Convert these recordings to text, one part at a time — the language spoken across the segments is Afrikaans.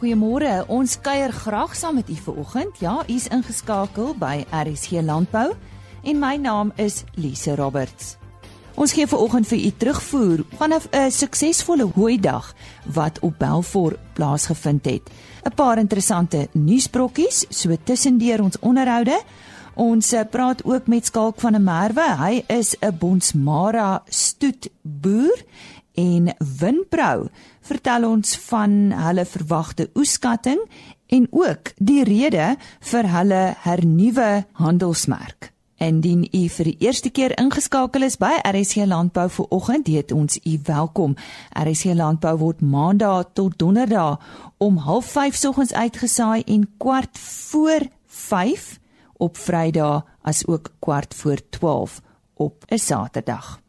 Goeiemôre. Ons kuier graag saam met u vanoggend. Ja, u is ingeskakel by RSG Landbou en my naam is Lise Roberts. Ons gee vanoggend vir u terugvoer vanaf 'n suksesvolle hooidag wat op Belfort plaasgevind het. 'n Paar interessante nuusbrokkies so tussendeur ons onderhoude. Ons eh, praat ook met Skalk van der Merwe. Hy is 'n Bonsmara stoetboer en Winprou vertel ons van hulle verwagte oeskatting en ook die rede vir hulle hernuwe handelsmerk. Indien u vir die eerste keer ingeskakel is by RSC Landbou vir oggend, heet ons u welkom. RSC Landbou word maandag tot donderdag om 05:30 soggens uitgesaai en kwart voor 5 op Vrydag as ook kwart voor 12 op 'n Saterdag.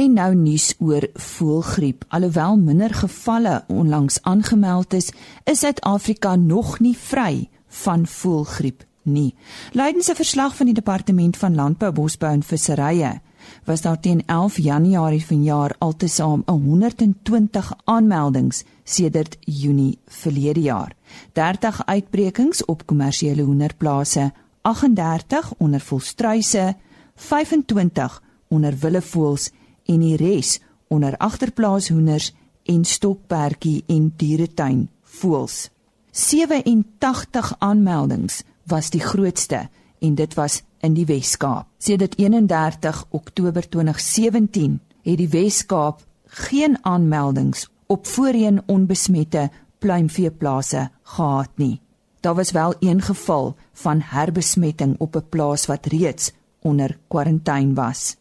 En nou nuus oor voëlgriep. Alhoewel minder gevalle onlangs aangemeld is, is Suid-Afrika nog nie vry van voëlgriep nie. Leidens 'n verslag van die Departement van Landbou, Bosbou en Visserye was daar teen 11 Januarie vanjaar altesaam 120 aanmeldings sedert Junie verlede jaar. 30 uitbrekings op kommersiële hoenderplase, 38 onder volstruise, 25 onder willevoëls en die res onder agterplaashoenders en stokperdjie en dieretuin voëls. 87 aanmeldings was die grootste en dit was in die Wes-Kaap. Sedert 31 Oktober 2017 het die Wes-Kaap geen aanmeldings op voorheen onbesmette pluimveeplase gehad nie. Daar was wel een geval van herbesmetting op 'n plaas wat reeds onder kwarantyne was.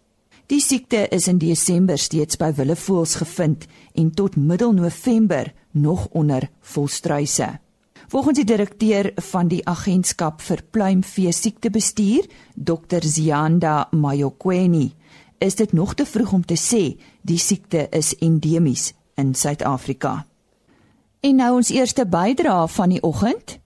Die siekte is in Desember steeds by willevoëls gevind en tot middel November nog onder volstruise. Volgens die direkteur van die agentskap vir pluimvee siektebestuur, Dr. Zianda Mayokweni, is dit nog te vroeg om te sê die siekte is endemies in Suid-Afrika. En nou ons eerste bydrae van die oggend.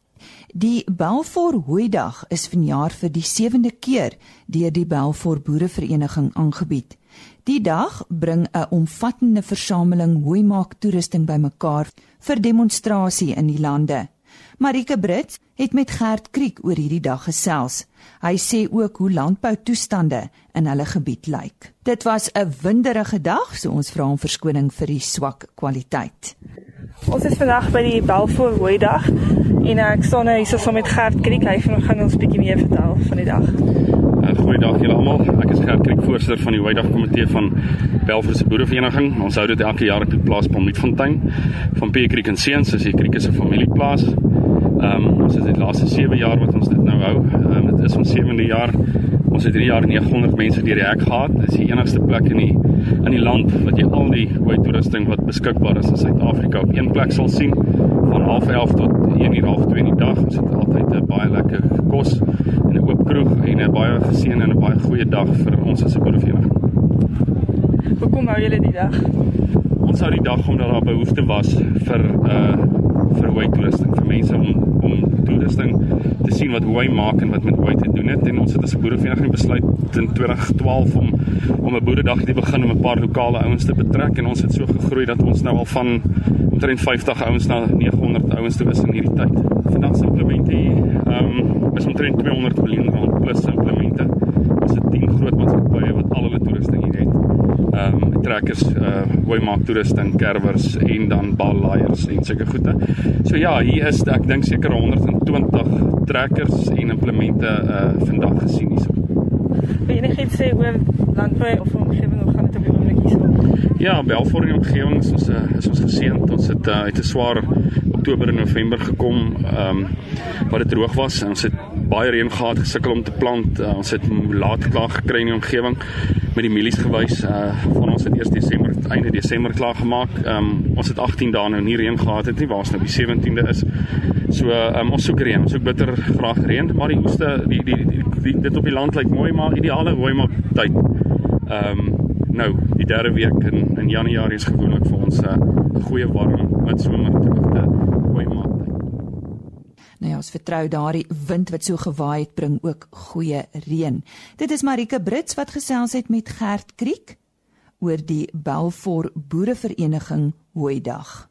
Die Belfort Hooidag is vanjaar vir die 7de keer deur die Belfort Boerevereniging aangebied. Die dag bring 'n omvattende versameling hooimaak toerusting bymekaar vir demonstrasie in die lande. Marike Brits het met Gert Kriek oor hierdie dag gesels. Hy sê ook hoe landboutoestande in hulle gebied lyk. Dit was 'n winderige dag, so ons vra om verskoning vir die swak kwaliteit. Ons is vandag by die Belfort Hooi en ek staan nou hier so met Gert Kriek. Hy gaan ons 'n bietjie meer vertel van die dag. Uh, Goeiedag julle almal. Ek is Gert Kriek, voorsitter van die Hooi-dag komitee van Belfort se Boerevereniging. Ons hou dit elke jaar op die plaas Palmietfontein van P Kriek en Seuns, is die Kriek se familieplaas. Ehm um, ons het die laaste 7 jaar wat ons dit nou hou. Ehm um, dit is ons 7de jaar. Ons het hierdie jaar 900 mense deur die hek gehad. Dit is die enigste plek in die in die land wat jy al die hoë toerusting wat beskikbaar is in Suid-Afrika op een plek sal sien van 11:30 tot 1:30 in die dag. Ons het altyd 'n baie lekker kos en 'n oop kroeg en 'n baie geseënde en 'n baie goeie dag vir ons as 'n boerevereniging. Hoekom hou julle die dag? Ons hou die dag omdat daar behoefte was vir 'n uh, vir hoe toerusting vir mense om om toerusting te sien wat hoe maak en wat met hoe te doen het en ons het as 'n boerevereniging besluit in 2012 om om 'n boeredag te begin om 'n paar lokale ouens te betrek en ons het so gegroei dat ons nou al van omtrent 50 ouens na 900 ouens toe is in hierdie tyd. Vandag se implemente ehm um, is omtrent 200 miljoen rand plus implemente. Ons het 10 groot maatskappye wat al hulle toerusting hier het ehm um, trekkers uh hoe maak toerusting kerwers en dan balleiers en sulke goede. So ja, hier is ek dink seker 120 trekkers en implemente uh vandag gesien hierso. Wil jy net sê oor landbou of omgewing hoe gaan dit op die oomblik hierso? Ja, Belfort en omgewing is ons uh, is ons geseënd. Ons het uh, uit 'n swaar Oktober en November gekom ehm um, wat dit droog was. Ons het baie reën gehad, gesukkel om te plant. Uh, ons het laat klaar gekry in die omgewing met die mielies gewys. Uh van ons het eers Desember, einde Desember klaar gemaak. Um ons het 18 dae nou nie reën gehad het nie, waar ons nou die 17de is. So um ons soek reën, ons soek bitter graag reën, maar die oeste die die, die, die dit op die land lyk mooi, maar ideale rooi maak tyd. Um nou, die derde week in in Januarie is gewoonlik vir ons 'n uh, goeie warm midsomer droogte rooi maak. Nou ja, ons vertrou daardie wind wat so gewaai het bring ook goeie reën. Dit is Marike Brits wat gesels het met Gert Kriek oor die Belfort Boerevereniging Hooidag.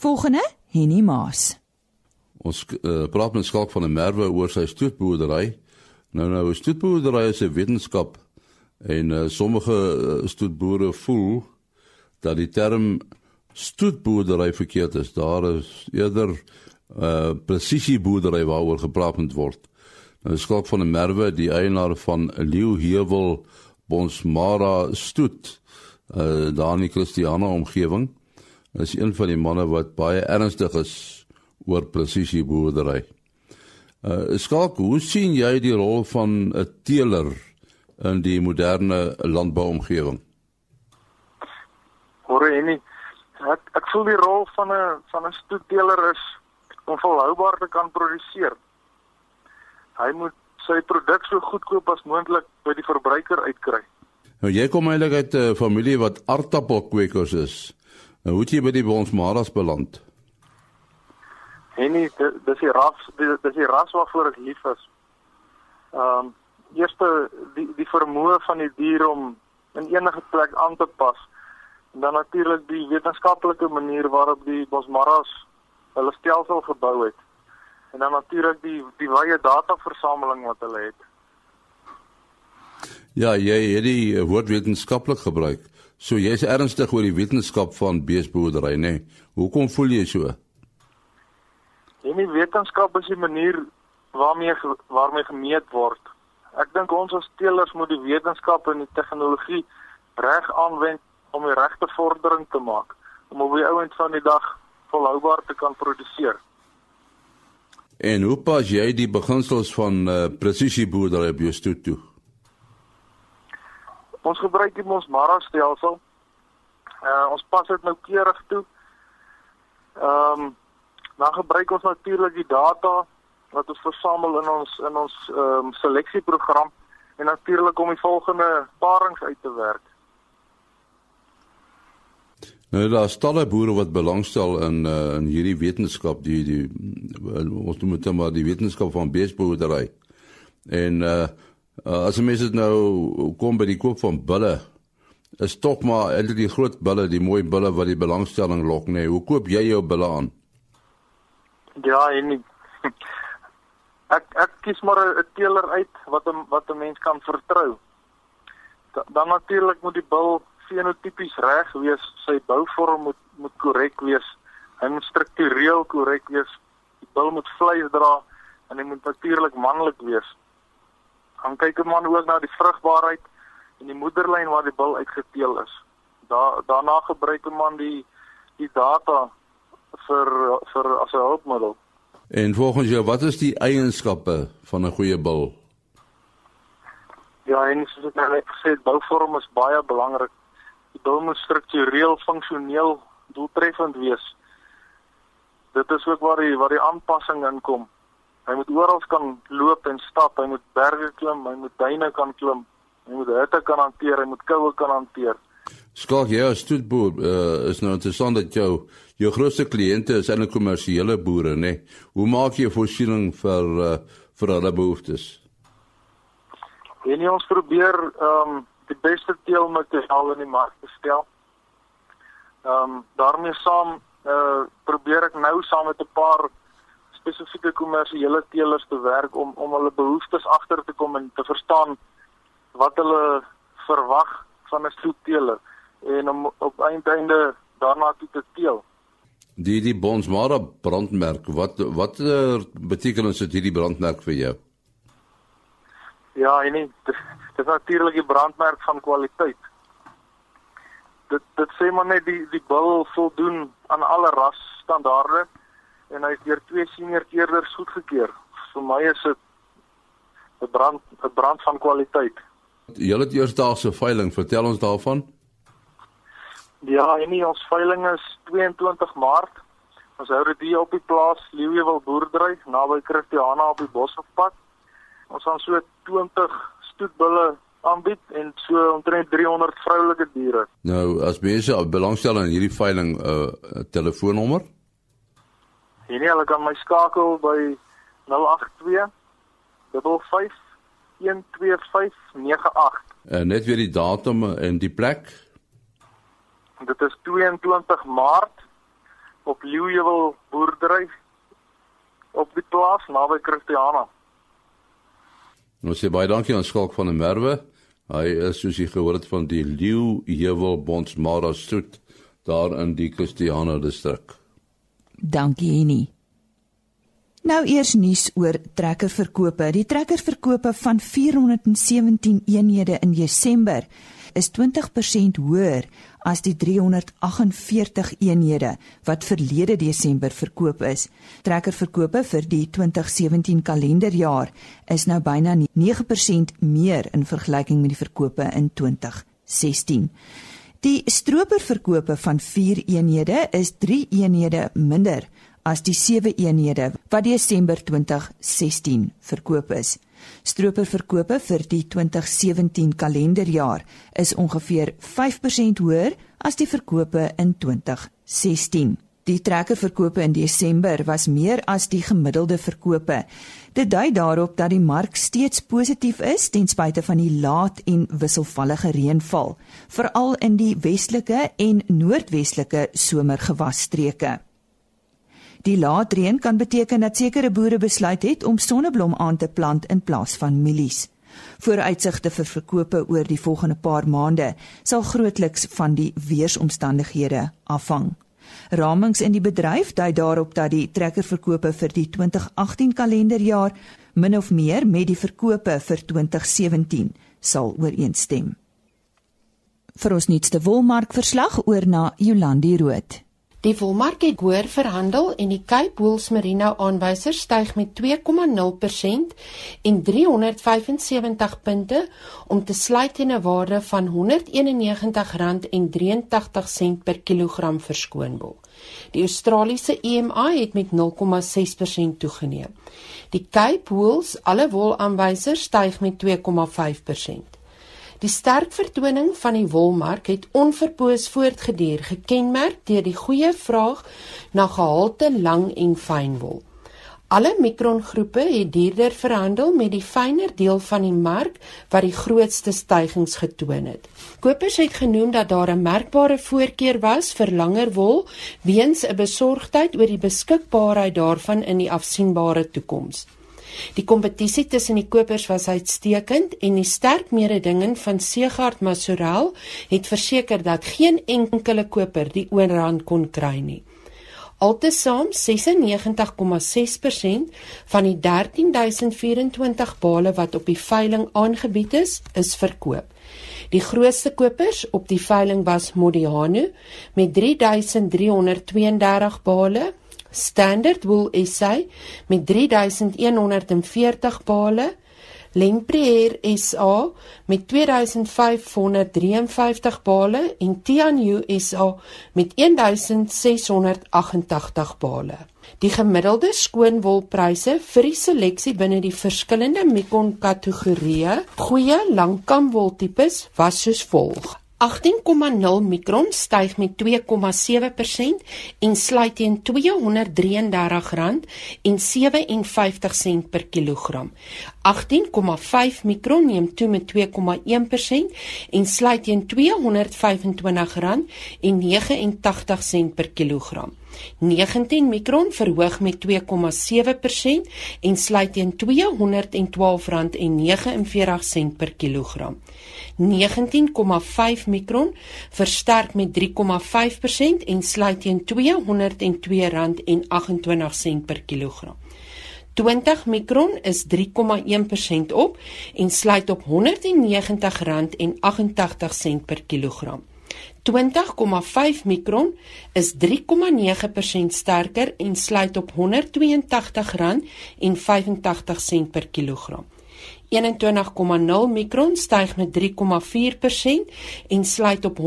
Volgende, Henny Maas. Ons uh, praat met Skalk van 'n Merwe oor sy stoetboerdery. Nou nou, stoetboerdery is 'n wetenskap en uh, sommige uh, stoetboere voel dat die term stoetboerdery verkeerd is. Daar is eerder uh presisieboerdery waaroor gepraat word. Nou Skalk van 'n Merwe, die eienaar van Leeuhewel Bonsmara stoet uh daar in die Christiana omgewing is een van die manne wat baie ernstig is oor presisie boerdery. Uh skalk, hoe sien jy die rol van 'n teeler in die moderne landbouomgewing? Hoor jy nie? Ek ek voel die rol van 'n van 'n stoetteeler is om volhoubaar te kan produseer. Hy moet sy produk so goedkoop as moontlik by die verbruiker uitkry. Nou jy kom eintlik uit 'n familie wat aardappelkweekers is. Nou hoe het jy by die Bonsmaras beland? En nie dis die ras dis die ras waarvoor ek lief is. Ehm um, eerste die die vermoë van die dier om in enige plek aan te pas. En dan natuurlik die wetenskaplike manier waarop die bosmaras hulle stelsel gebou het. En dan natuurlik die die wye dataversameling wat hulle het. Ja, jy het die woord wetenskaplik gebruik. So jy's ernstig oor die wetenskap van beesboerdery, nê? Nee. Hoekom voel jy so? En die wetenskap is die manier waarmee waarmee gemeet word. Ek dink ons as teelers moet die wetenskap en die tegnologie reg aanwend om die regte vordering te maak om op die ouend van die dag volhoubaar te kan produseer. En hoe pas jy die beginsels van uh, presisieboerdery op jou stoet toe? Ons gebruik die Mosmara stelsel. Uh, ons pas dit nou keurig toe. Ehm um, Dan gebruik ons natuurlik die data wat ons versamel in ons in ons ehm um, seleksieprogram en natuurlik om die volgende parings uit te werk. Nou daar staan daar boere wat belangstel in uh, in hierdie wetenskap die die ons moet dit maar die wetenskap van beesboerdery. En uh, uh as jy mens dit nou kom by die koop van bulle is tog maar eintlik die groot bulle, die mooi bulle wat die belangstelling lok, nê. Nee. Hoe koop jy jou bulle aan? Ja, en ek ek kies maar 'n teeler uit wat 'n wat 'n mens kan vertrou. Da, dan natuurlik moet die bil fenotipies reg wees, sy bouvorm moet moet korrek wees, hy moet struktureel korrek wees. Die bil moet vleis dra en hy moet natuurlik manlik wees. Dan kyk 'n man ook na die vrugbaarheid en die moederlyn waar die bil uitgeteel is. Da daarna gebruik 'n man die die data vir vir as 'n hulpmiddel. En volgens jou, wat is die eienskappe van 'n goeie bil? Ja, en soos ek nou net gesê het, bouvorm is baie belangrik. Bil moet struktureel, funksioneel, doeltreffend wees. Dit is ook waar die waar die aanpassing inkom. Hy moet oral kan loop en stap, hy moet berge klim, hy moet duine kan klim, hy moet hitte kan hanteer, hy moet koue kan hanteer. Skalk jy as stoetboer uh, is nou interessant dat jou jou grootste kliënte is eintlik kommersiële boere, né? Nee? Hoe maak jy voorsiening vir uh, vir hulle behoeftes? En ons probeer ehm um, die beste teelmateriaal in die mark te stel. Ehm um, daarmee saam uh, probeer ek nou saam met 'n paar spesifieke kommersiële teelers te werk om om hulle behoeftes agter te kom en te verstaan wat hulle verwag van 'n stoetteeler en om op einde daarna toe te teel. Die die Bonsmara brandmerk, wat wat uh, betekenis het hierdie brandmerk vir jou? Ja, en nie dit is natuurlik die brandmerk van kwaliteit. Dit dit sê maar net die die bil voldoen aan alle ras standaarde en hy is deur twee senior keerders goedgekeur. Vir my is dit 'n brand 'n brand van kwaliteit. Jy het eersdaagse veiling, vertel ons daarvan. Ja, en nie, ons veiling is 22 Maart. Ons hou dit hier op die plaas Leeuwewil boerdery naby Christiana op die Boshofpad. Ons gaan so 20 stoetbulle aanbied en so omtrent 300 vroulike diere. Nou, as mense belangstel aan hierdie veiling 'n uh, telefoonnommer? Nee, hulle kan my skakel by 082 55 12598. En net weer die datum en die plek? Dit is 22 Maart op Leeuwewil boerdery op die plaas naby Christiana. Ons sê baie dankie aan Skalk van der Merwe. Hy is soos jy gehoor het van die Leeuwewil Bonsmara Stoet daar in die Christiana distrik. Dankie Henny. Nou eers nuus oor trekkerverkope. Die trekkerverkope van 417 eenhede in Desember is 20% hoër as die 348 eenhede wat verlede Desember verkoop is. Trekkerverkope vir die 2017 kalenderjaar is nou byna 9% meer in vergelyking met die verkope in 2016. Die stroperverkope van 4 eenhede is 3 eenhede minder as die 7 eenhede wat Desember 2016 verkoop is. Stroperverkope vir die 2017 kalenderjaar is ongeveer 5% hoër as die verkope in 2016. Die trekkerverkope in Desember was meer as die gemiddelde verkope. Dit dui daarop dat die mark steeds positief is ten spyte van die laat en wisselvallige reënval, veral in die westelike en noordwestelike somergewasstreke. Die laat reën kan beteken dat sekere boere besluit het om sonneblom aan te plant in plaas van mielies. Vooruitsigte vir verkope oor die volgende paar maande sal grootliks van die weeromstandighede afhang. Ramings in die bedryf dui daarop dat die trekkerverkope vir die 2018 kalenderjaar min of meer met die verkope vir 2017 sal ooreenstem. Vir ons nuutste wolmark verslag oor na Jolandi Rood. Die volmark het hoër verhandel en die Cape Wools Merino aanwyser styg met 2,0% en 375 punte om te sluit teen 'n waarde van R191.83 per kilogram vir skoonbol. Die Australiese EMA het met 0,6% toegeneem. Die Cape Wools alle wol aanwysers styg met 2,5%. Die sterk vertoning van die wolmark het onverpoos voortgeduur, gekenmerk deur die goeie vraag na gehalte lang en fyn wol. Alle mikrongroepe het duurder verhandel met die fynere deel van die mark wat die grootste stygings getoon het. Kopers het genoem dat daar 'n merkbare voorkeur was vir langer wol weens 'n besorgdheid oor die beskikbaarheid daarvan in die afsienbare toekoms. Die kompetisie tussen die kopers was uitstekend en die sterk mededinging van Segard Masorel het verseker dat geen enkele koper die oorhand kon kry nie. Altesaam 96,6% van die 13024 bale wat op die veiling aangebied is, is verkoop. Die grootste kopers op die veiling was Modiano met 3332 bale, Standard Wool SA met 3140 bale, Lempriere SA met 2553 bale en Tianyu SA met 1688 bale. Die gemiddelde skoonwolpryse vir die seleksie binne die verskillende Mekong kategorieë, goeie langkamwoltipes was soos volg: 18,0 mikron styg met 2,7% en sluit teen R233,57 per kilogram. 18,5 mikron neem toe met 2,1% en sluit teen R225,89 per kilogram. 19 mikron verhoog met 2,7% en sluit teen R212,49 per kilogram. 19,5 mikron versterk met 3,5% en sluit teen R202,28 per kilogram. 20 mikron is 3,1% op en sluit op R190,88 per kilogram. 20,5 mikron is 3,9% sterker en sluit op R182,85 per kilogram. 21,0 mikron styg met 3,4% en sluit op R176,70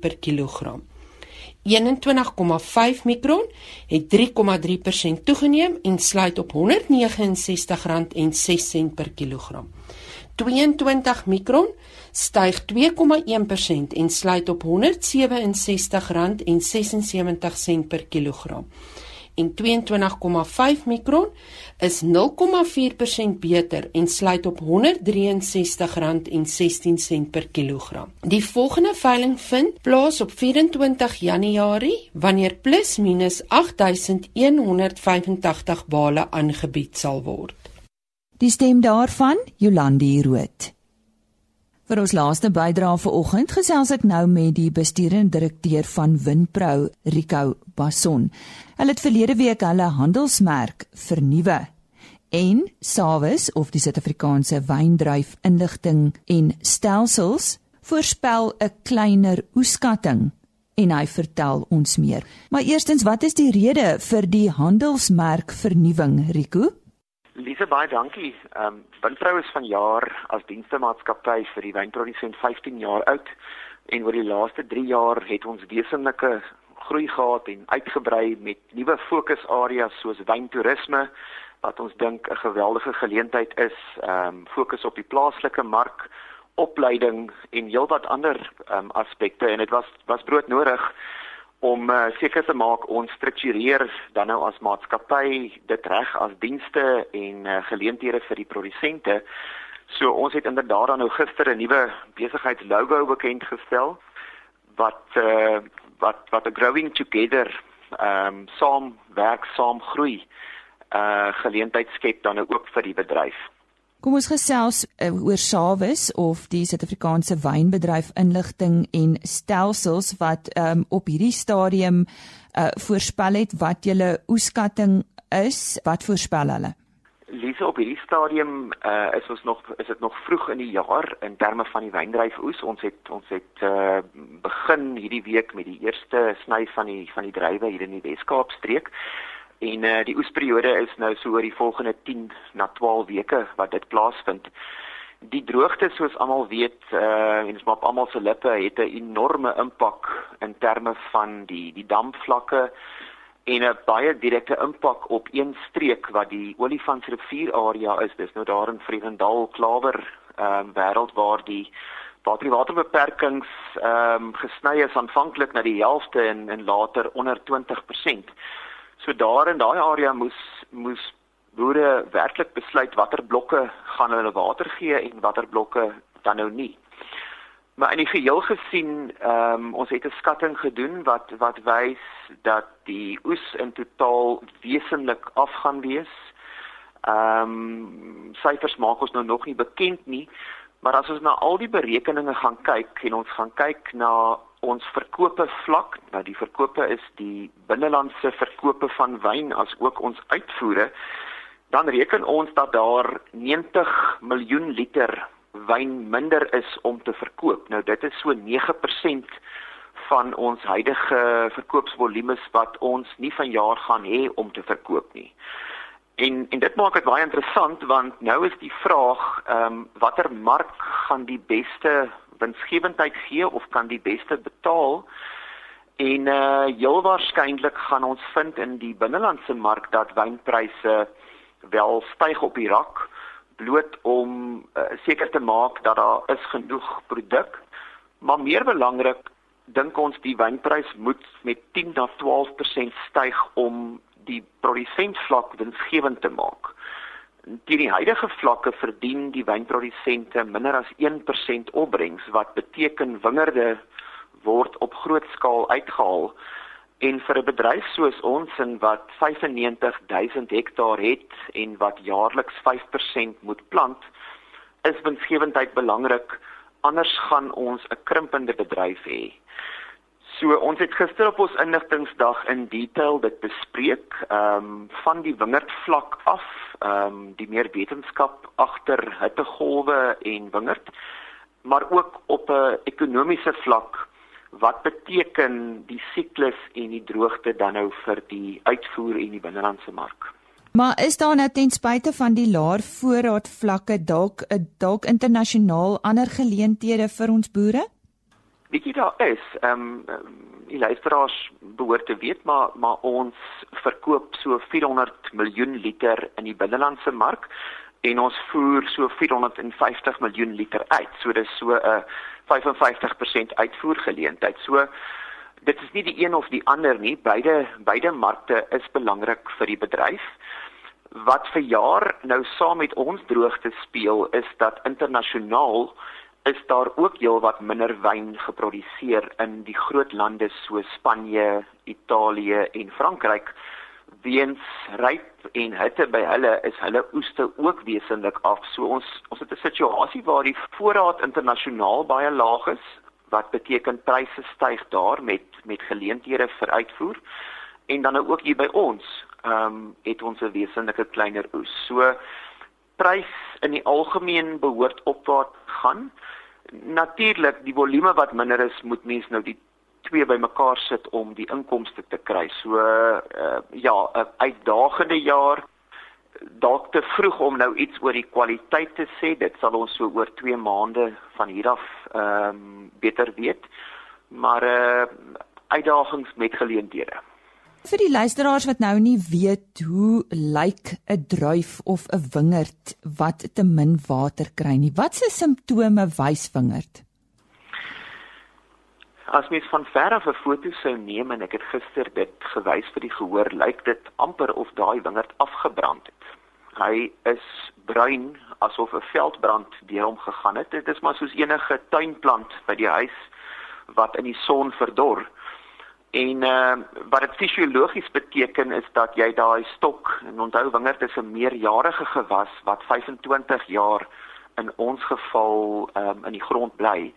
per kilogram. 21,5 mikron het 3,3% toegeneem en sluit op R169,06 per kilogram. 22 mikron styg 2,1% en sluit op R167,76 per kilogram. en 22,5 mikron is 0,4% beter en sluit op R163,16 per kilogram. Die volgende veiling vind plaas op 24 Januarie wanneer plus minus 8185 bale aangebied sal word. Die stem daarvan Jolandi Rood. Vir ons laaste bydrae vanoggend gesels ek nou met die bestuurende direkteur van Winpro, Rico Basson. Hulle het verlede week hulle handelsmerk vernuwe en Sawis of die Suid-Afrikaanse wyndryf inligting en stelsels voorspel 'n kleiner oeskatting en hy vertel ons meer. Maar eerstens, wat is die rede vir die handelsmerk vernuwing, Rico? Lise baie dankie. Ehm um, Winvrou is vanjaar as dienstemaatskappy vir die wynprodusent 15 jaar oud en oor die laaste 3 jaar het ons wesenlike groei gehad en uitgebrei met nuwe fokusareas soos wyntoerisme wat ons dink 'n geweldige geleentheid is. Ehm um, fokus op die plaaslike mark, opleiding en heelwat ander ehm um, aspekte en dit was was broodnodig om uh, seker te maak ons struktureer dan nou as maatskappy dit reg as dienste en uh, geleenthede vir die produsente. So ons het inderdaad nou gister 'n nuwe besigheidslogo bekend gestel wat uh, wat wat 'n growing together ehm um, saam werk, saam groei uh geleentheid skep dan nou ook vir die bedryf. Kom ons gesels uh, oor Sawis of die Suid-Afrikaanse wynbedryf inligting en stelsels wat um, op hierdie stadium uh, voorspel het wat julle oeskatting is. Wat voorspel hulle? Lise op hierdie stadium uh, is ons nog is dit nog vroeg in die jaar in terme van die wyndryfoes. Ons het ons het uh, begin hierdie week met die eerste sny van die van die druiwe hier in die Wes-Kaap streek. En uh, die oesperiode is nou so oor die volgende 10 na 12 weke wat dit plaasvind. Die droogte soos almal weet, uh en dit is maar op almal se lippe, het 'n enorme impak in terme van die die damvlakke en 'n baie direkte impak op een streek wat die Olifantsrivier area is. Dis nou daar in Vredendal, Klawer, ehm um, wêreld waar die waterwaterbeperkings ehm um, gesny is aanvanklik na die helfte en en later onder 20%. So daar in daai area moes moes boere werklik besluit watter blokke gaan hulle water gee en watter blokke dan nou nie. Maar in die geheel gesien, ehm um, ons het 'n skatting gedoen wat wat wys dat die oes in totaal wesentlik af gaan wees. Ehm um, syfers maak ons nou nog nie bekend nie, maar as ons na al die berekeninge gaan kyk en ons gaan kyk na ons verkope vlak, nou die verkope is die binnelandse verkope van wyn as ook ons uitvoere, dan reken ons dat daar 90 miljoen liter wyn minder is om te verkoop. Nou dit is so 9% van ons huidige verkoopsvolumes wat ons nie vanjaar gaan hê om te verkoop nie. En en dit maak dit baie interessant want nou is die vraag ehm um, watter mark gaan die beste winsgewendheid gee of kan die beste betaal. En uh heel waarskynlik gaan ons vind in die binnelandse mark dat wynpryse wel styg op die rak bloot om uh, seker te maak dat daar is genoeg produk. Maar meer belangrik dink ons die wynprys moet met 10 tot 12% styg om die produsent vlak winsgewend te maak teen die huidige vlakke verdien die wynprodusente minder as 1% opbrengs wat beteken wingerde word op groot skaal uitgehaal en vir 'n bedryf soos ons en wat 95000 hektaar het en wat jaarliks 5% moet plant is winsgewendheid belangrik anders gaan ons 'n krimpende bedryf hê. So ons het gister op ons inligtingsdag in detail dit bespreek, ehm um, van die wingerdvlak af, ehm um, die meer wetenskap agter hittegolwe en wingerd, maar ook op 'n ekonomiese vlak wat beteken die siklus en die droogte dan nou vir die uitvoer en die binnelandse mark. Maar is daar net nou ten spyte van die laer voorraadvlakke dalk dalk internasionaal ander geleenthede vir ons boere? Bietjie daar is, ehm um, die luisteraars behoort te weet maar maar ons verkoop so 400 miljoen liter in die binnelandse mark en ons voer so 450 miljoen liter uit. So dis so 'n uh, 55% uitvoergeleentheid. So dit is nie die een of die ander nie. Beide beide markte is belangrik vir die bedryf. Wat vir jaar nou saam met ons droogte speel is dat internasionaal is daar ook heelwat minder wyn geproduseer in die groot lande so Spanje, Italië en Frankryk weens ryp en hitte by hulle is hulle oeste ook wesentlik af. So ons ons het 'n situasie waar die voorraad internasionaal baie laag is wat beteken pryse styg daar met met geleenthede vir uitvoer en dan ook hier by ons ehm um, het ons 'n wesentlike kleiner oes. So prys in die algemeen behoort opwaarts gaan. Natuurlik die volume wat minder is, moet mens nou die twee bymekaar sit om die inkomste te kry. So uh, ja, 'n uitdagende jaar dalk te vroeg om nou iets oor die kwaliteit te sê. Dit sal ons so oor 2 maande van hier af ehm um, beter weet. Maar uh uitdagings met geleenthede. Vir die luisteraars wat nou nie weet hoe lyk 'n druif of 'n wingerd wat te min water kry nie. Wat se simptome wys wingerd? As mens van ver af 'n foto sou neem en ek het gister dit gewys vir die gehoor, lyk dit amper of daai wingerd afgebrand het. Hy is bruin asof 'n veldbrand deur hom gegaan het. Dit is maar soos enige tuinplant by die huis wat in die son verdor. En uh, wat dit fisiologies beteken is dat jy daai stok, en onthou wingerd is 'n meerjarige gewas wat 25 jaar in ons geval um, in die grond bly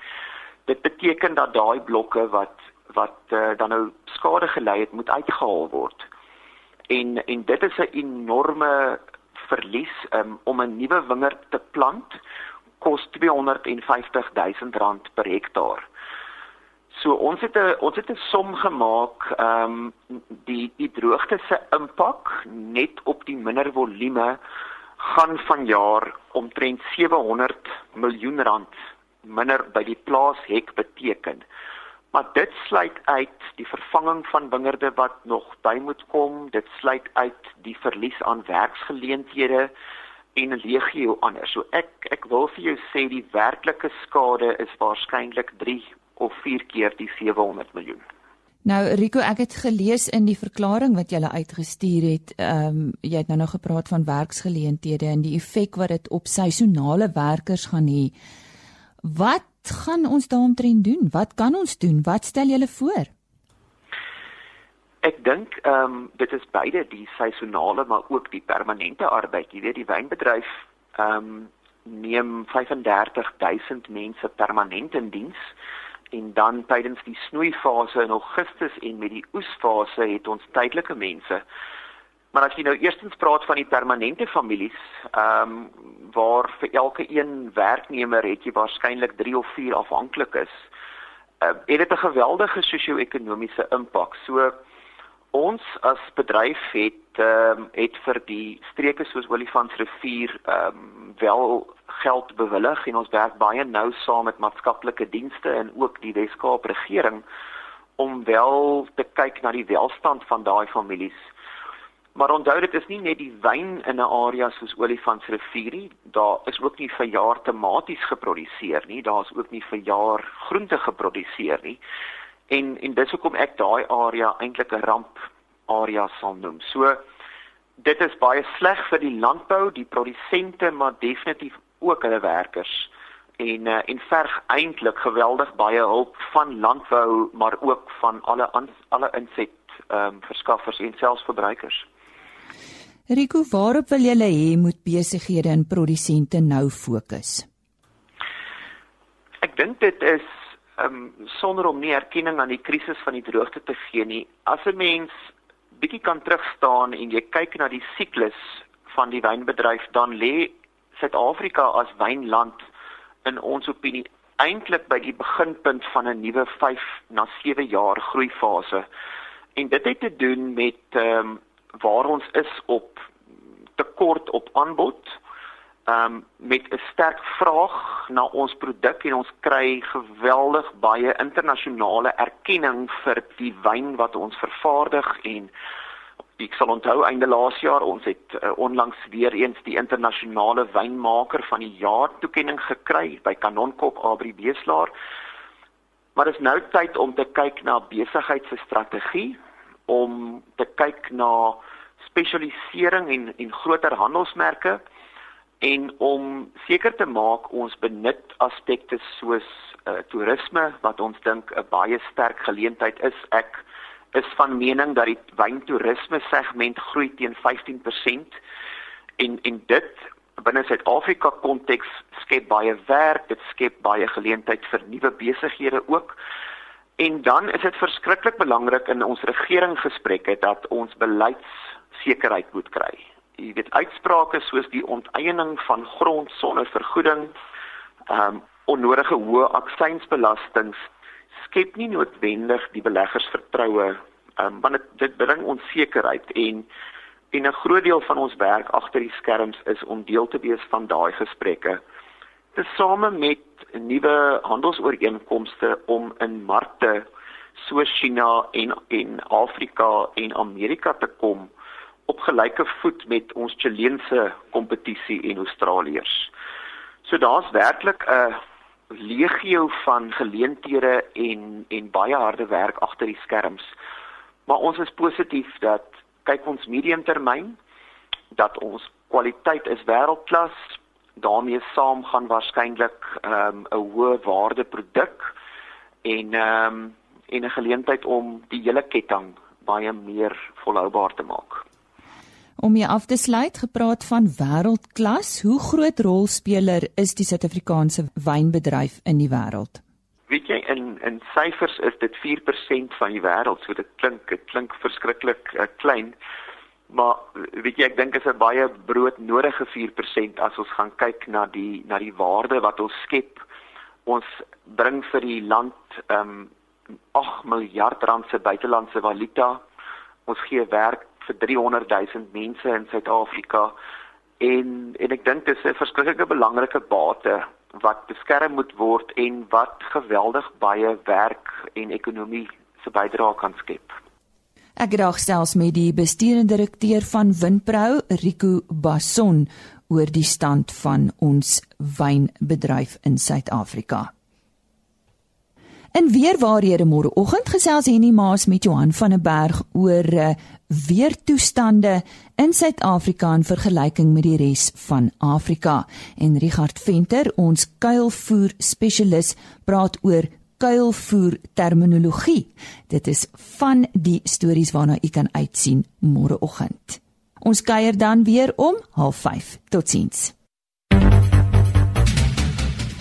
dit beteken dat daai blokke wat wat uh, dan nou skade gelei het moet uitgehaal word. En en dit is 'n enorme verlies um, om 'n nuwe wingerd te plant kos 250 000 rand per hektaar. So ons het 'n ons het 'n som gemaak ehm um, die die droogte se impak net op die minder volume gaan vanjaar omtrent 700 miljoen rand minder by die plaashek beteken. Maar dit sluit uit die vervanging van wingerde wat nog by moet kom, dit sluit uit die verlies aan werksgeleenthede en legio anders. So ek ek wil vir jou sê die werklike skade is waarskynlik 3 of 4 keer die 700 miljoen. Nou Rico, ek het gelees in die verklaring wat jy uitgestuur het, ehm um, jy het nou nog gepraat van werksgeleenthede en die effek wat dit op seisonale werkers gaan hê. Wat gaan ons daaromtrent doen? Wat kan ons doen? Wat stel julle voor? Ek dink ehm um, dit is beide die seisonale maar ook die permanente arbeid. Jy weet die wynbedryf ehm um, neem 35000 mense permanent in diens en dan tydens die snoeifase in Augustus en met die oesfase het ons tydelike mense. Maar as jy nou eerstens praat van die permanente families, ehm um, waar vir elke een werknemer het jy waarskynlik 3 of 4 afhanklikes, uh, het dit 'n geweldige sosio-ekonomiese impak. So ons as bedryf het ehm um, het vir die streke soos Olifantsrivier ehm um, wel geld bewillig en ons werk baie nou saam met maatskaplike dienste en ook die Wes-Kaap regering om wel te kyk na die welstand van daai families. Maar onthou dit is nie net die wyn in 'n area soos Olifantsrivier nie, daar is ook nie vir jaar tomaties geproduseer nie, daar's ook nie vir jaar groente geproduseer nie. En en dis hoekom ek daai area eintlik 'n ramp area sal noem. So dit is baie sleg vir die landbou, die produsente, maar definitief ook hulle werkers. En uh, en verg eintlik geweldig baie hulp van landbou, maar ook van alle alle inset ehm um, verskaffers en selfs verbruikers. Rico, waarop wil julle hê moet besighede en produsente nou fokus? Ek dink dit is um sonder om nie erkenning aan die krisis van die droogte te gee nie. As 'n mens bietjie kan terugstaan en jy kyk na die siklus van die wynbedryf, dan lê Suid-Afrika as wynland in ons opinie eintlik by die beginpunt van 'n nuwe 5 na 7 jaar groeifase. En dit het te doen met ehm um, waar ons is op tekort op aanbod um, met 'n sterk vraag na ons produk en ons kry geweldig baie internasionale erkenning vir die wyn wat ons vervaardig en ek sal onthou einde laas jaar ons het uh, onlangs weer eens die internasionale wynmaker van die jaar toekenning gekry by Kanonkop Abri Beeslaar. Maar dit is nou tyd om te kyk na besigheid se strategie, om te kyk na spesialisering en en groter handelsmerke en om seker te maak ons benut aspekte soos uh, toerisme wat ons dink 'n baie sterk geleentheid is. Ek is van mening dat die wyntoerisme segment groei teen 15% en en dit binne Suid-Afrika konteks skep baie werk, dit skep baie geleentheid vir nuwe besighede ook. En dan is dit verskriklik belangrik in ons regeringsgesprekke dat ons beleidssekerheid moet kry. Jy weet uitsprake soos die onteiening van grond sonder vergoeding, ehm um, onnodige hoë aksiesbelastings skep nie noodwendig die beleggers vertroue um, want dit, dit bring onsekerheid en en 'n groot deel van ons werk agter die skerms is om deel te wees van daai gesprekke. Tesame met nuwe handelsooreenkomste om in markte soos China en en Afrika en Amerika te kom op gelyke voet met ons Chileense kompetisie en Australiërs. So daar's werklik 'n legio van geleenthede en en baie harde werk agter die skerms. Maar ons is positief dat kyk ons mediumtermyn dat ons kwaliteit is wêreldklas. daarmee saam gaan waarskynlik ehm, 'n um, hoë waarde produk en ehm um, en 'n geleentheid om die hele ketting baie meer volhoubaar te maak. Om jy af te sluit, gepraat van wêreldklas, hoe groot rolspeler is die Suid-Afrikaanse wynbedryf in die wêreld? Weet jy in in syfers is dit 4% van die wêreld, so dit klink dit klink verskriklik uh, klein. Maar weet jy ek dink is 'n baie broodnodige 4% as ons gaan kyk na die na die waarde wat ons skep. Ons bring vir die land ehm um, 8 miljard rand se buitelandse valuta. Ons gee werk vir 300 000 mense in Suid-Afrika en en ek dink dis 'n verskriklike belangrike bate wat beskerm moet word en wat geweldig baie werk en ekonomie se bydrae kan skep. Ek graag selfs met die bestuurende direkteur van Winpro, Rico Basson, oor die stand van ons wynbedryf in Suid-Afrika. In weer waarhede môreoggend gesels Henny Maas met Johan van der Berg oor uh, weertoestande in Suid-Afrika in vergelyking met die res van Afrika. En Richard Venter, ons kuilvoer spesialis, praat oor kuilvoer terminologie. Dit is van die stories waarna u kan uitsien môreoggend. Ons kuier dan weer om 05:30. Totsiens.